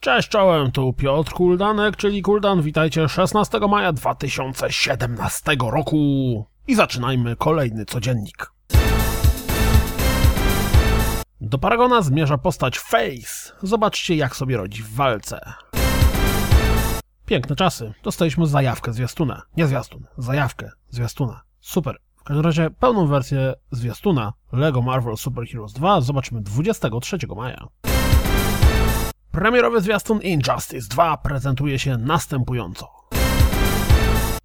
Cześć czołem, tu Piotr Kuldanek, czyli Kuldan. Witajcie 16 maja 2017 roku. I zaczynajmy kolejny codziennik. Do Paragona zmierza postać Face. Zobaczcie, jak sobie rodzi w walce. Piękne czasy. Dostaliśmy zajawkę zwiastuna. Nie zwiastun, zajawkę zwiastuna. Super. W każdym razie pełną wersję zwiastuna LEGO Marvel Super Heroes 2 zobaczymy 23 maja. Premierowy zwiastun Injustice 2 prezentuje się następująco.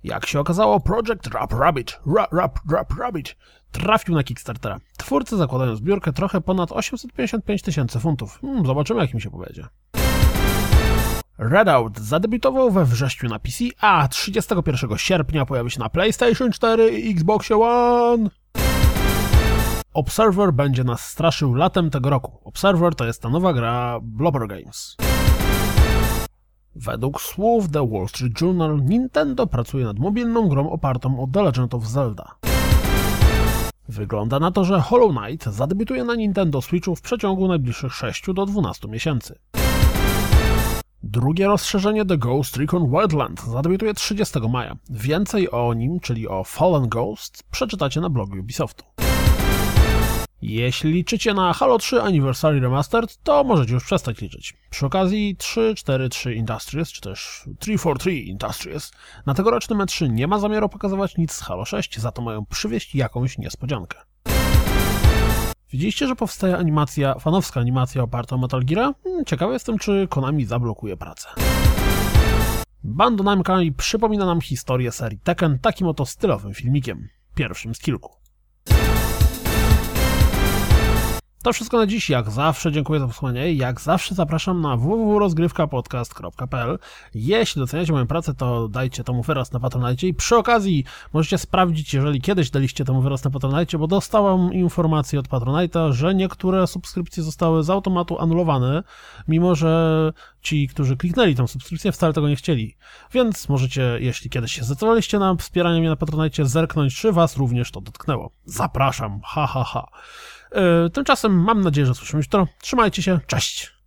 Jak się okazało, Project Rap Rabbit, Rap Rap Rabbit trafił na Kickstartera. Twórcy zakładają zbiórkę trochę ponad 855 tysięcy funtów. Hmm, zobaczymy, jak mi się powiedzie. Redout zadebiutował we wrześniu na PC, a 31 sierpnia pojawi się na PlayStation 4 i Xbox One. Observer będzie nas straszył latem tego roku. Observer to jest ta nowa gra Blobber Games. Według słów The Wall Street Journal Nintendo pracuje nad mobilną grą opartą o The Legend of Zelda. Wygląda na to, że Hollow Knight zadebiutuje na Nintendo Switchu w przeciągu najbliższych 6 do 12 miesięcy. Drugie rozszerzenie The Ghost Recon Wildland zadebiutuje 30 maja. Więcej o nim, czyli o Fallen Ghost, przeczytacie na blogu Ubisoftu. Jeśli liczycie na Halo 3 Anniversary Remastered, to możecie już przestać liczyć. Przy okazji 343 Industries, czy też 343 Industries, na tegorocznym E3 nie ma zamiaru pokazywać nic z Halo 6, za to mają przywieźć jakąś niespodziankę. Widzieliście, że powstaje animacja, fanowska animacja oparta o Metal Gear? Hmm, ciekawy jestem, czy Konami zablokuje pracę. Bando Namco przypomina nam historię serii Tekken takim oto stylowym filmikiem. Pierwszym z kilku. To wszystko na dziś. Jak zawsze dziękuję za wysłanie. Jak zawsze zapraszam na www.rozgrywkapodcast.pl. Jeśli doceniacie moją pracę, to dajcie temu wyraz na Patronite i przy okazji możecie sprawdzić, jeżeli kiedyś daliście temu wyraz na Patronite, bo dostałam informację od Patronite'a, że niektóre subskrypcje zostały z automatu anulowane, mimo że ci, którzy kliknęli tę subskrypcję, wcale tego nie chcieli. Więc możecie, jeśli kiedyś się zdecydowaliście na wspieranie mnie na Patronite, zerknąć, czy was również to dotknęło. Zapraszam, ha ha ha. Tymczasem mam nadzieję, że słyszymy jutro. Trzymajcie się, cześć!